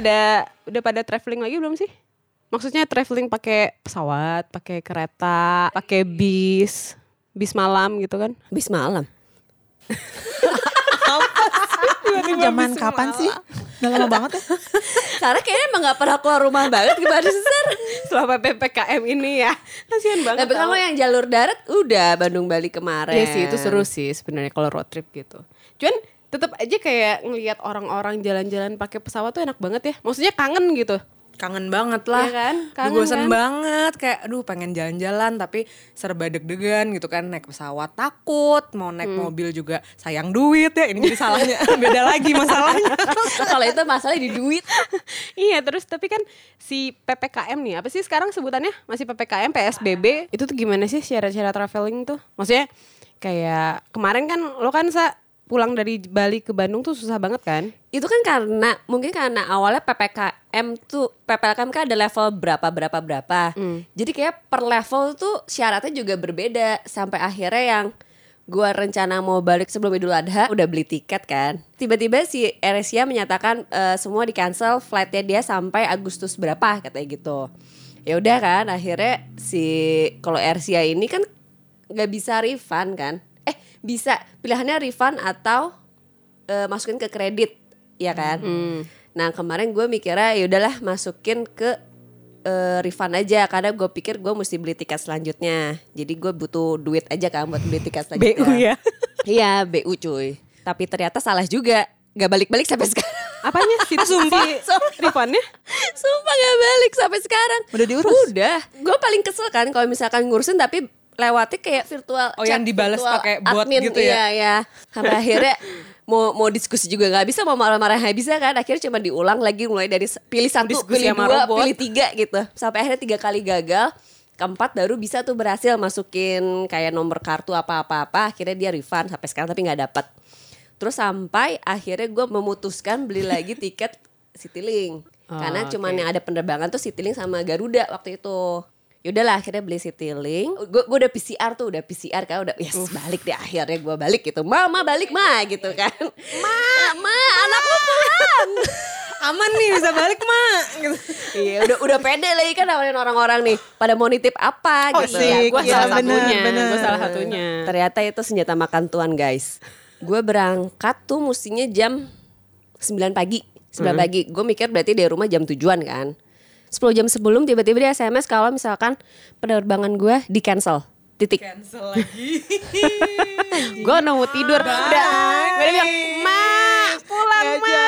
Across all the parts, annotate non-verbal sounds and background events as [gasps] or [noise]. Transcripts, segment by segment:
pada udah pada traveling lagi belum sih? Maksudnya traveling pakai pesawat, pakai kereta, pakai bis, bis malam gitu kan? Bis malam. [laughs] Zaman kapan sih? Udah lama banget ya. Karena kayaknya emang gak pernah keluar rumah banget gimana sih Sar? Selama PPKM ini ya, kasihan banget. Tapi kalau yang jalur darat udah Bandung Bali kemarin. Iya sih itu seru sih sebenarnya kalau road trip gitu. Cuman tetap aja kayak ngelihat orang-orang jalan-jalan pakai pesawat tuh enak banget ya. Maksudnya kangen gitu. Kangen banget lah Iya kan? Kangen bosen kan? banget kayak aduh pengen jalan-jalan tapi serba deg-degan gitu kan naik pesawat takut mau naik Hmm. mobil juga sayang duit ya ini jadi salahnya [laughs] beda lagi masalahnya [laughs] kalau itu masalahnya di duit. [laughs] iya terus tapi kan si PPKM nih apa sih sekarang sebutannya masih PPKM PSBB itu tuh gimana sih syarat-syarat traveling tuh? Maksudnya kayak kemarin kan lo kan sa pulang dari Bali ke Bandung tuh susah banget kan? Itu kan karena mungkin karena awalnya PPKM tuh PPKM kan ada level berapa berapa berapa. Jadi kayak per level tuh syaratnya juga berbeda sampai akhirnya yang gua rencana mau balik sebelum Idul Adha udah beli tiket kan. Tiba-tiba si AirAsia menyatakan eh, semua di cancel flightnya dia sampai Agustus berapa katanya gitu. Ya udah kan akhirnya si kalau AirAsia ini kan nggak bisa refund kan. Bisa pilihannya refund atau eh, masukin ke kredit ya kan nah kemarin gue mikirnya ya udahlah masukin ke eh, refund aja karena gue pikir gue mesti beli tiket selanjutnya jadi gue butuh duit aja kan buat beli tiket [laughs] selanjutnya BU ya? iya BU cuy tapi ternyata salah juga gak balik-balik sampai sekarang Apanya? [laughs] Sumpah. refundnya? Sumpah gak balik sampai sekarang Udah diurus? Udah Gue paling kesel kan kalau misalkan ngurusin tapi lewatnya kayak virtual Oh, chat yang virtual pakai bot admin, gitu ya? Iya ya Sampai akhirnya mau mau diskusi juga nggak bisa mau marah-marah nggak bisa kan. Akhirnya cuma diulang lagi mulai dari pilih satu Diskusi pilih dua robot. pilih tiga gitu. Sampai akhirnya tiga kali gagal keempat baru bisa tuh berhasil masukin kayak nomor kartu apa-apa-apa. Akhirnya dia refund sampai sekarang tapi nggak dapat terus sampai akhirnya gue memutuskan beli lagi tiket Citylink. [laughs] Karena Oh, cuman oke. yang ada penerbangan tuh Citylink sama Garuda waktu itu Yaudahlah akhirnya beli Citylink Gue udah PCR tuh udah PCR kan udah yes balik deh akhirnya gue balik gitu. Mama balik ma gitu kan. Ma Ma anakku pulang [laughs] aman nih bisa balik gitu. Iya udah udah pede lagi kan nawarin orang-orang nih. Pada mau nitip apa Oh, gitu. sik. Gue Iya, salah bener, satunya. bener. Gue salah satunya. Ternyata itu senjata makan tuan guys. Gue berangkat tuh mestinya jam 9 pagi 9 pagi. Gue mikir berarti dari rumah jam tujuan kan 10 jam sebelum tiba-tiba dia SMS kalau misalkan penerbangan gue di cancel titik cancel lagi Gue udah mau tidur. Udah. Udah bilang, ma pulang ma.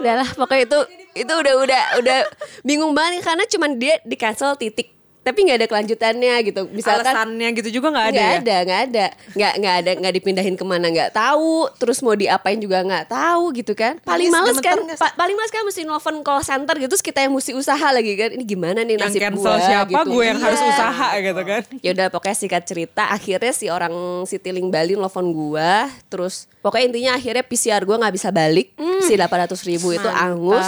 Udah lah pokoknya itu itu udah udah udah bingung banget karena cuman dia di cancel titik tapi nggak ada kelanjutannya gitu. Misalkan alasannya gitu juga nggak ada nggak ya? ada nggak ada. Nggak nggak ada nggak dipindahin ke mana nggak tahu. Terus mau diapain juga nggak tahu gitu kan. Paling males kan pa- paling males kan mesti nelfon call center gitu terus kita yang mesti usaha lagi kan. Ini gimana nih yang nasib cancel gua siapa? gitu. gue yang harus Iya. usaha gitu kan. Ya udah pokoknya singkat cerita akhirnya si orang Citylink Bali nelfon gua. Terus pokoknya intinya akhirnya PCR gua nggak bisa balik. Si 800 ribu itu angus.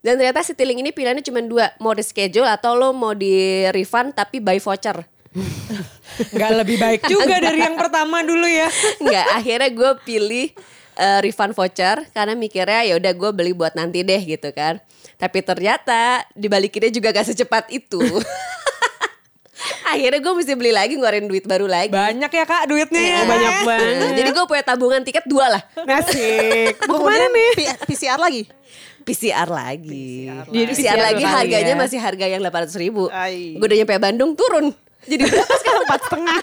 Dan ternyata Citylink ini pilihannya cuma dua. Mau reschedule atau lo mau di refund tapi by voucher nggak lebih baik juga dari yang pertama dulu ya Nggak, akhirnya gue pilih eh, refund voucher karena mikirnya ya udah gue beli buat nanti deh gitu kan. Tapi ternyata dibalikinnya juga gak secepat itu. [laughs] [laughs] akhirnya gue mesti beli lagi ngeluarin duit baru lagi. banyak ya kak duitnya ya [laughs] Banyak banget. Jadi gue punya tabungan tiket dua lah. Nasik. [laughs] Mau ke mana nih? P- PCR lagi. PCR lagi. Jadi PCR, PCR lagi kali harganya ya. masih harga yang 800 ribu. Gue udah nyampe Bandung turun. Jadi berapa sekarang? Empat setengah.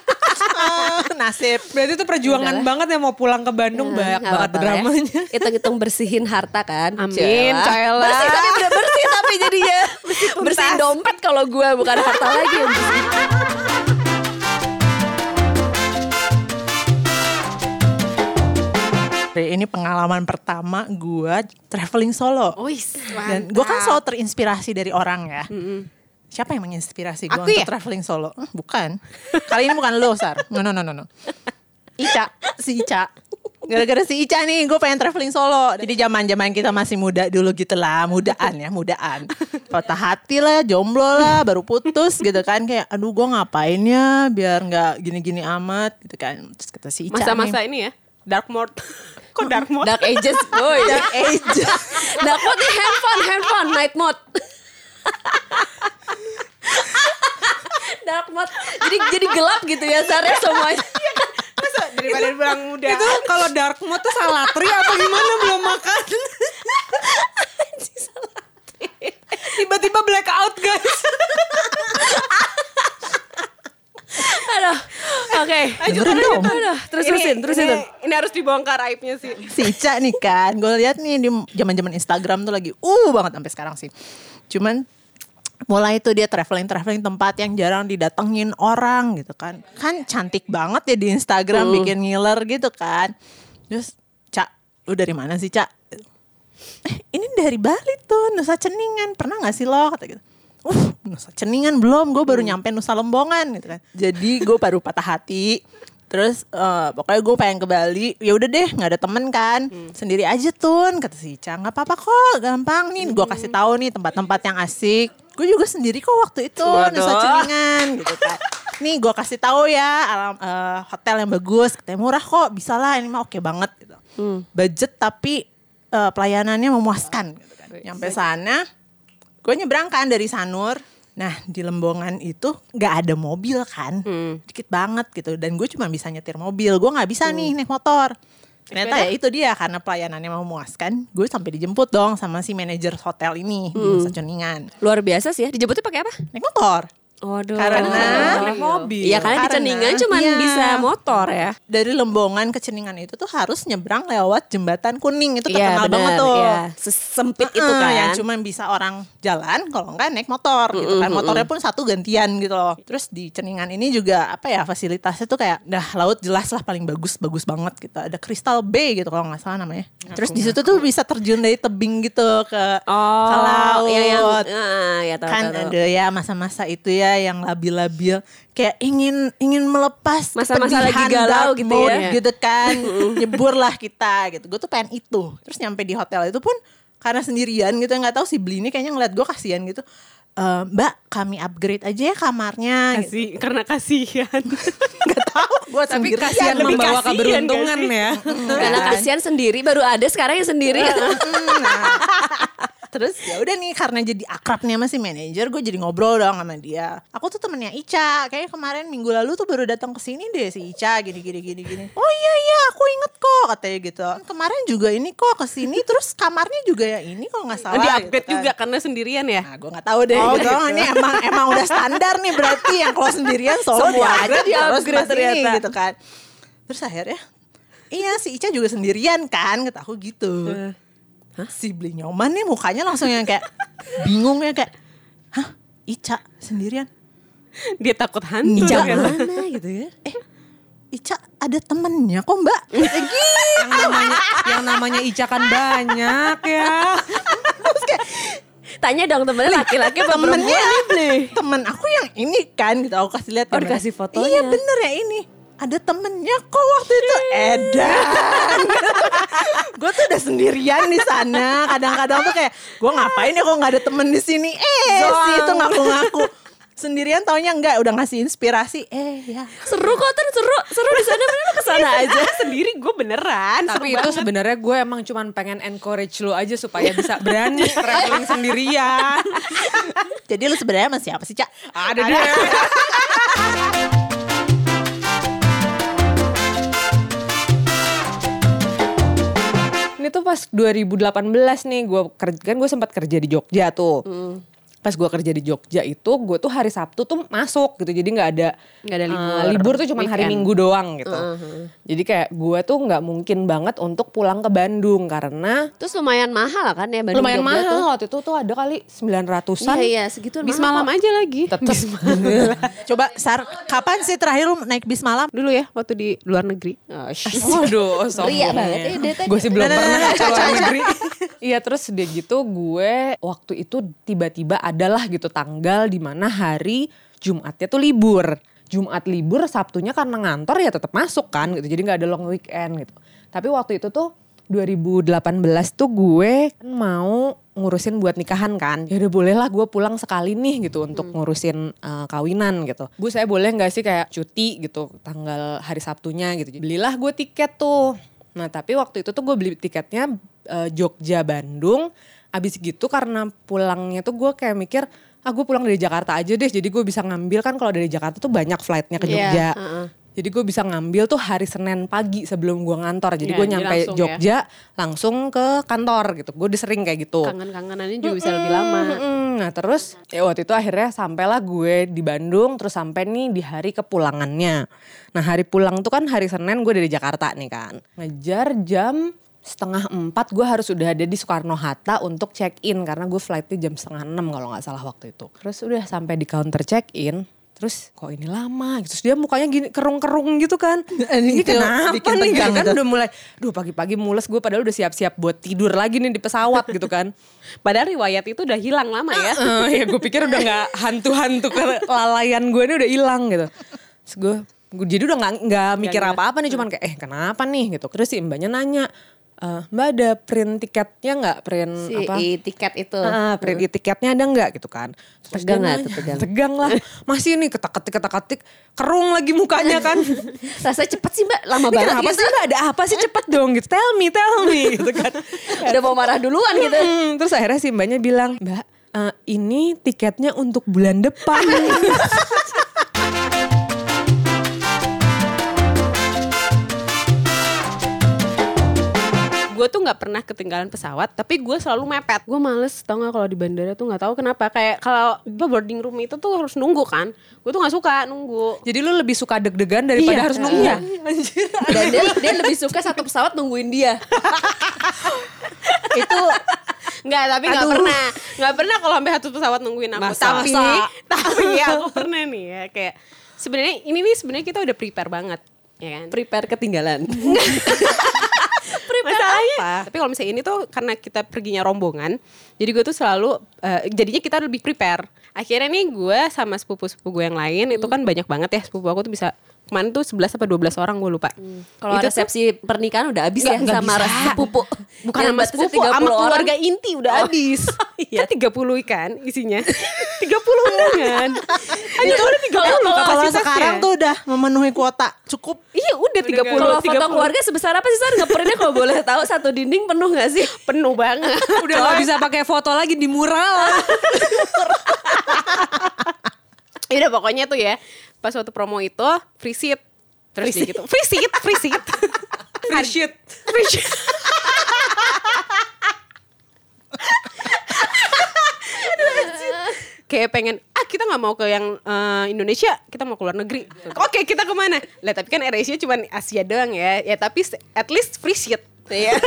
Ah, [laughs] Nasib. berarti itu perjuangan Udahlah. banget ya mau pulang ke Bandung banyak Nggak banget apa-apa lah ya. dramanya [laughs] Hitung-hitung bersihin harta kan. Amin, Celah. Cela. Bersih tapi udah bersih tapi jadinya. Bersihin dompet kalau gue bukan harta lagi yang bersih. Ini pengalaman pertama gue traveling solo. Wis, Dan gue kan selalu terinspirasi dari orang ya. Siapa yang menginspirasi gue untuk ya? traveling solo? Eh, bukan. Kali ini bukan lo, Sar. No, no, no, no, no. Ica, si Ica. Gara-gara si Ica nih, gue pengen traveling solo. Jadi zaman zaman kita masih muda dulu gitu lah, mudaan ya, mudaan. Patah hati lah, jomblo lah, baru putus gitu kan. Kayak, aduh gue ngapain ya, biar nggak gini-gini amat gitu kan. Terus kata si Ica Masa-masa ini ya, dark mode. Kok dark mode? Dark Ages, boy. Dark age. [laughs] Dark mode nih handphone, handphone, night mode. Mode. Jadi jadi gelap gitu ya Sarah semuanya. Masa daripada bilang muda. Itu kalau dark mode tuh salatri apa gimana belum makan? Tiba-tiba blackout guys. Aduh. Oke. Dong. Aduh, terus terusin, terus ini, itu. ini harus dibongkar aibnya sih. si Ica nih kan, gue lihat nih di zaman zaman Instagram tuh lagi uh banget sampai sekarang sih. Cuman mulai itu dia traveling traveling tempat yang jarang didatengin orang gitu kan. Kan cantik banget ya di Instagram bikin ngiler gitu kan. Terus Cak, lu dari mana sih Cak? Eh, ini dari Bali tuh, Nusa Ceningan. Pernah gak sih lo? Kata gitu. Uh, Nusa Ceningan belum, gue baru nyampe Nusa Lembongan gitu kan. Jadi gue baru patah hati. Terus eh, pokoknya gue pengen ke Bali. Ya udah deh, nggak ada temen kan. Sendiri aja tuh, kata si Ica. Nggak apa-apa kok, gampang nih. Gue kasih tahu nih tempat-tempat yang asik. Gue juga sendiri kok waktu itu Waduh. Nusa Ceningan gitu kan. Nih gue kasih tahu ya alam, eh, hotel yang bagus, katanya murah kok, bisa lah ini mah oke banget gitu. Budget tapi eh, pelayanannya memuaskan gitu kan. Nyampe sana, gue nyebrang kan dari Sanur. Nah di Lembongan itu nggak ada mobil kan, dikit banget gitu. Dan gue cuma bisa nyetir mobil, gue nggak bisa nih naik motor. Ternyata ya itu dia karena pelayanannya memuaskan, gue sampai dijemput dong sama si manajer hotel ini di Nusa. Luar biasa sih ya. Dijemputnya pakai apa? Naik motor. Waduh. Karena- naik mobil. Iya karena di Karena- Ceningan cuma iya. bisa motor ya. Dari Lembongan ke Ceningan itu tuh harus nyebrang lewat jembatan kuning itu Iya terkenal benar. banget tuh. Iya. Sesempit itu Heeh, kan. yang cuma bisa orang jalan kalau enggak naik motor gitu kan motornya pun satu gantian gitu loh terus di Ceningan ini juga apa ya fasilitasnya tuh kayak dah laut jelas lah paling bagus bagus banget gitu ada Crystal Bay gitu kalau nggak salah namanya terus di situ tuh bisa terjun dari tebing gitu ke Oh, ke laut iya yang ah, ya tahu kan tahu, tahu. ada ya masa-masa itu ya yang labil-labil kayak ingin ingin melepas Masa-masa lagi galau gitu mode ya. gitu kan. [laughs] Nyebur lah kita gitu. Gue tuh pengen itu. Terus nyampe di hotel itu pun karena sendirian gitu nggak tahu si Beli ini kayaknya ngeliat gue kasihan gitu. "Eh, Mbak kami upgrade aja ya kamarnya gitu. Kasih, karena kasihan. [laughs] nggak tahu gue Tapi sendirian. kasihan lebih membawa kasihan keberuntungan ya. Karena kasihan sendiri baru ada sekarang yang sendiri. Nah, [laughs] terus ya udah nih karena jadi akrabnya sama si manajer gue jadi ngobrol dong sama dia aku tuh temennya Ica kayaknya kemarin minggu lalu tuh baru datang ke sini deh si Ica gini gini gini gini oh iya iya aku inget kok katanya gitu kemarin juga ini kok ke sini terus kamarnya juga ya ini kalau nggak salah di upgrade gitu kan. juga karena sendirian ya. Nah, gue nggak tahu deh. Oh, gitu. gitu. Ini emang emang udah standar nih berarti yang kalau sendirian solo Semua dia aja di terus pas ini, ternyata. gitu kan. Terus akhirnya iya si Ica juga sendirian kan kata aku gitu. Si beli nyoman nih mukanya langsung yang kayak [laughs] bingung ya kayak hah Ica sendirian Dia takut hantu. Ica kan. Mana gitu ya? eh Ica ada temennya kok mbak gitu. [laughs] yang namanya yang namanya Ica kan banyak ya. Tanya dong temennya laki-laki apa temennya perempuan? temen aku yang ini kan gitu aku kasih lihat Oh, dikasih fotonya. iya bener ya ini ada temennya kok waktu itu. Edan. [laughs] Gue tuh udah sendirian di sana. Kadang-kadang tuh kayak gue ngapain ya kok nggak ada temen di sini? Eh si itu ngaku-ngaku. Sendirian taunya enggak udah ngasih inspirasi. Eh ya. Seru kok kan seru, seru di sana. Bener ke sana [laughs] aja. sendiri gue beneran. Tapi itu sebenarnya gue emang cuman pengen encourage lu aja supaya bisa berani traveling sendirian. [laughs] jadi lu sebenarnya sama siapa sih cak? Ada. dia. Tuh pas 2018 nih gue kerja kan gue sempat kerja di Jogja tuh. Pas gue kerja di Jogja itu gue tuh hari Sabtu tuh masuk gitu. Jadi nggak ada Nggak ada libur. libur tuh cuma hari. Minggu doang gitu. Jadi kayak gue tuh nggak mungkin banget untuk pulang ke Bandung karena Terus lumayan mahal kan ya Bandung lumayan Jogja mahal tuh. waktu itu tuh ada kali 900-an. Iya iya segitu Bis malam aja lagi. Tetep. [laughs] coba sar kapan sih terakhir lu naik bis malam Dulu ya waktu di luar negeri. [laughs] Waduh, Ria banget ya dia tadi. [laughs] Gue sih belum Nah, nah, pernah nah, ke luar negeri. Iya terus udah gitu gue waktu itu tiba-tiba adalah gitu tanggal di mana hari Jumatnya tuh libur. Jumat libur, Sabtunya karena ngantor ya tetap masuk kan gitu. Jadi nggak ada long weekend gitu. Tapi waktu itu tuh 2018 tuh gue kan mau ngurusin buat nikahan kan. Ya udah boleh lah gue pulang sekali nih gitu untuk ngurusin eh, kawinan gitu. Bu saya boleh nggak sih kayak cuti gitu tanggal hari Sabtunya gitu. Belilah gue tiket tuh. Nah tapi waktu itu tuh gue beli tiketnya eh, Jogja Bandung. Abis gitu karena pulangnya tuh gue kayak mikir ah gue pulang dari Jakarta aja deh. Jadi gue bisa ngambil kan kalau dari Jakarta tuh banyak flightnya ke Iya, Jogja. heeh. Jadi gue bisa ngambil tuh hari Senin pagi sebelum gue ngantor. Jadi Iya, gue nyampe langsung ya. Jogja langsung ke kantor gitu. Gue udah sering kayak gitu. Kangen-kangenannya juga bisa lebih lama. Nah terus ya waktu itu akhirnya sampailah gue di Bandung terus sampai nih di hari kepulangannya. Nah hari pulang tuh kan hari Senin gue dari Jakarta nih kan. Ngejar jam setengah empat gue harus udah ada di Soekarno Hatta untuk check in karena gue flightnya jam setengah enam kalau nggak salah waktu itu. Terus udah sampai di counter check in. Terus kok ini lama gitu. Terus dia mukanya gini kerung-kerung gitu kan. [laughs] Ini kenapa bikin nih gitu kan udah mulai. Duh pagi-pagi mules gue padahal udah siap-siap buat tidur lagi nih di pesawat gitu kan. [laughs] Padahal riwayat itu udah hilang lama ya. Eh, ya gue pikir udah nggak [laughs] hantu-hantu kelalaian gue ini udah hilang gitu. Terus gue, gue jadi udah nggak nggak mikir apa-apa nih cuman kayak eh kenapa nih gitu. Terus si mbaknya nanya, "Eh, mbak ada print tiketnya nggak print Si apa? i- tiket itu. Ah, print tiketnya ada nggak gitu kan. Terus Tegang tuh, tegang? Tegang lah. Masih nih ketak-ketik ketak-ketik kerung lagi mukanya kan. [laughs] Rasanya cepet sih mbak, lama Ini banget kenapa gitu. sih mbak ada apa sih cepet dong gitu. Tell me, tell me [laughs] gitu kan. Udah mau marah duluan gitu. Hmm, terus akhirnya si mbaknya bilang, Mbak, eh, ini tiketnya untuk bulan depan. [laughs] gue tuh nggak pernah ketinggalan pesawat tapi gue selalu mepet gue males tau gak kalau di bandara tuh nggak tahu kenapa kayak kalau boarding room itu tuh harus nunggu kan gue tuh nggak suka nunggu Jadi lu lebih suka deg-degan daripada Iya. harus nunggu. Iya. [laughs] Anjir. Dan dia, dia lebih suka satu pesawat nungguin dia. [laughs] itu nggak tapi nggak pernah nggak pernah kalau sampai satu pesawat nungguin aku Masa? tapi Masa? tapi ya aku [laughs] pernah nih ya kayak sebenarnya ini nih sebenarnya kita udah prepare banget ya kan Prepare ketinggalan. Masalahnya tapi kalau misalnya ini tuh karena kita perginya rombongan jadi gue tuh selalu eh, jadinya kita lebih prepare akhirnya nih gue sama sepupu sepupu gue yang lain itu kan banyak banget ya sepupu aku tuh bisa kemarin tuh 11 apa 12 orang gue lupa Kalau Itu tuh- resepsi pernikahan udah habis ya nggak sama sepupu. Bukan sama sepupu, 30 sama keluarga inti udah Oh, habis. [laughs] iya. Kan 30 kan isinya. [laughs] 30 undangan. Hanya [laughs] udah 30 Kalau kapasitasnya. sekarang tuh udah memenuhi kuota cukup. Iya udah 30 Kalau foto 30. keluarga sebesar apa sih Sar? Ngeperinnya kalau boleh tahu satu dinding penuh gak sih? [laughs] penuh banget. Udah gak bisa pakai foto lagi di mural. Ya [laughs] udah pokoknya tuh ya pas waktu promo itu free seat. Terus dia gitu, free seat, free seat. Free shit. Free seat. Kayak pengen ah kita nggak mau ke yang eh, Indonesia kita mau ke luar negeri. Oke kita ke mana? Lah tapi kan AirAsia cuma Asia doang ya. Ya tapi at least free seat ya [laughs]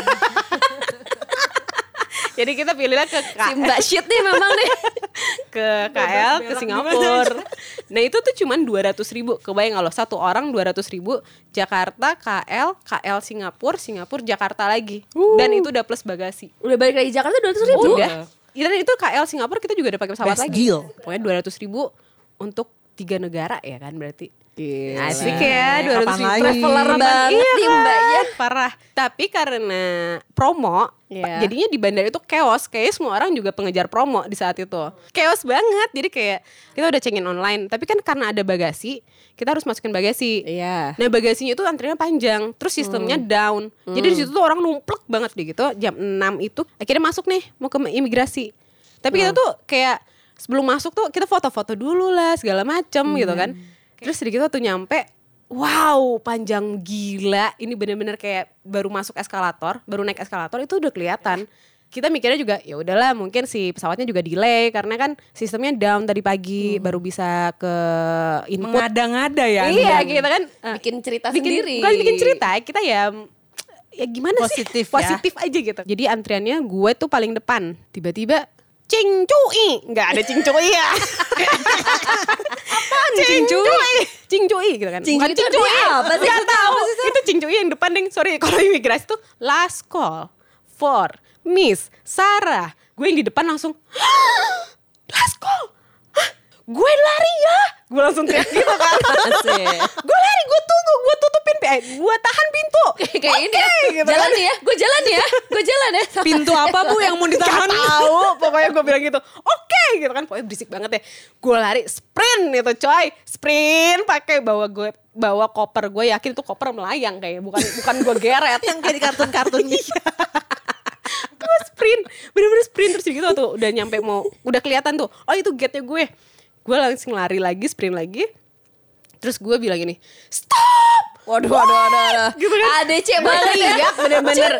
jadi kita pilihlah ke Si KL, Mbak Shit nih memang nih. [laughs] ke KL ke Singapura. Nah itu tuh cuman 200 ribu. Kebayang kalau satu orang 200 ribu. Jakarta KL KL Singapura Singapura Jakarta lagi. Dan itu udah plus bagasi. Udah balik lagi Jakarta 200 ribu. Udah. Dan itu KL Singapura kita juga udah pakai pesawat Best lagi. deal. Pokoknya 200 ribu untuk tiga negara ya kan berarti. Gila. Asik ya 200 ribu. Kapan? Traveler banget Iya nih kan? mbaknya. Parah. Tapi karena promo, Iya. jadinya di bandara itu chaos. Kayaknya semua orang juga pengejar promo di saat itu. Chaos banget. Jadi kayak kita udah cengin online. Tapi kan karena ada bagasi, kita harus masukin bagasi. Iya. Nah bagasinya itu antriannya panjang, terus sistemnya down. Jadi di situ tuh orang numplek banget deh gitu. Jam 6 itu akhirnya masuk nih mau ke imigrasi. Tapi kita tuh kayak sebelum masuk tuh kita foto-foto dulu lah segala macem gitu kan. Terus sedikit tuh nyampe, wow panjang gila. Ini bener-bener kayak baru masuk eskalator, baru naik eskalator itu udah kelihatan. Kita mikirnya juga ya udahlah mungkin si pesawatnya juga delay karena kan sistemnya down tadi pagi baru bisa ke input Mengada-ngada ya. iya Anda. gitu kan Eh, Bikin cerita bikin, sendiri. bukan bikin cerita kita ya ya gimana Positif sih ya. positif aja gitu jadi antriannya gue tuh paling depan tiba-tiba Cing cui nggak ada cing cui ya. Apaan cing cui cing cui gitu kan. Cing cui itu artinya apa sih? nggak tahu. itu cing cui yang depan deng sorry [laughs] kalau imigrasi tuh. Last call for Miss Sarah. Gue yang di depan langsung [gasps] last call? Hah? gue lari ya gue langsung teriak gitu kan. [laughs] Gue lari gue tunggu gue tutupin pi- eh, gue tahan pintu. [laughs] Kayak kayak ini gitu jalan kan. ya, gue jalan ya, gue jalan ya. [laughs] Pintu apa bu yang mau ditahan? tahu. Pokoknya gue bilang gitu. Oke gitu kan. Pokoknya berisik banget ya. Gue lari sprint itu coy. Sprint pakai bawa gue bawa koper gue yakin itu koper melayang kayak bukan bukan gue geret. Yang kayak di kartun-kartun gitu. gue sprint. Bener-bener sprint terus gitu tuh. Udah nyampe mau udah kelihatan tuh. Oh itu gate nya gue gue langsung lari lagi sprint lagi. Terus gue bilang gini stop! Waduh, waduh, waduh, waduh. Gitu kan. ADC banget ya. bener-bener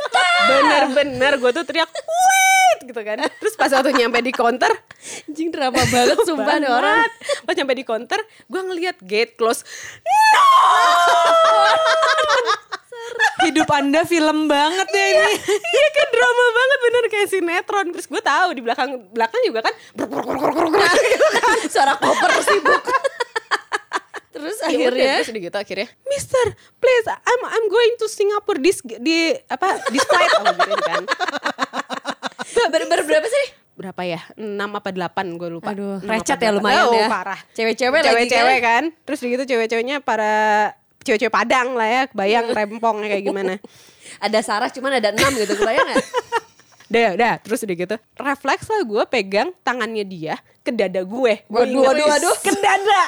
bener-bener. Gue tuh teriak wait! Gitu kan. Terus pas waktu nyampe di counter Anjing drama banget sumpah nih orang. pas nyampe di counter gue ngeliat gate close [laughs] Hidup anda film banget ya ini. iya kan drama banget bener. Kayak sinetron. Terus gue tahu di belakang belakang juga kan gitu kan. [laughs] Suara koper sibuk. Terus Ya akhirnya terus udah gitu akhirnya. Mister please I'm I'm going to Singapore this di apa this flight oh, gitu kan. [laughs] Ber, ber, berapa sih? berapa ya? 6 apa 8 gue lupa. Aduh, Enam recet ya lumayan oh, ya. parah. Cewek-cewek lagi cewek-cewek kan. kan? Terus gitu cewek-ceweknya para cewek-cewek Padang lah ya, bayang [laughs] rempongnya kayak gimana. ada Sarah cuman ada enam gitu, kebayang gak? Udah, [laughs] udah, terus udah gitu. Refleks lah gue pegang tangannya dia ke dada gue. Waduh, waduh, waduh. Ke dada.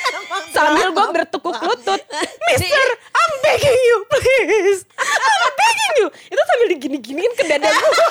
[laughs] Sambil gue bertukuk lutut. Mister, I'm begging you, please. I'm begging you. Itu sambil digini-giniin ke dada gue.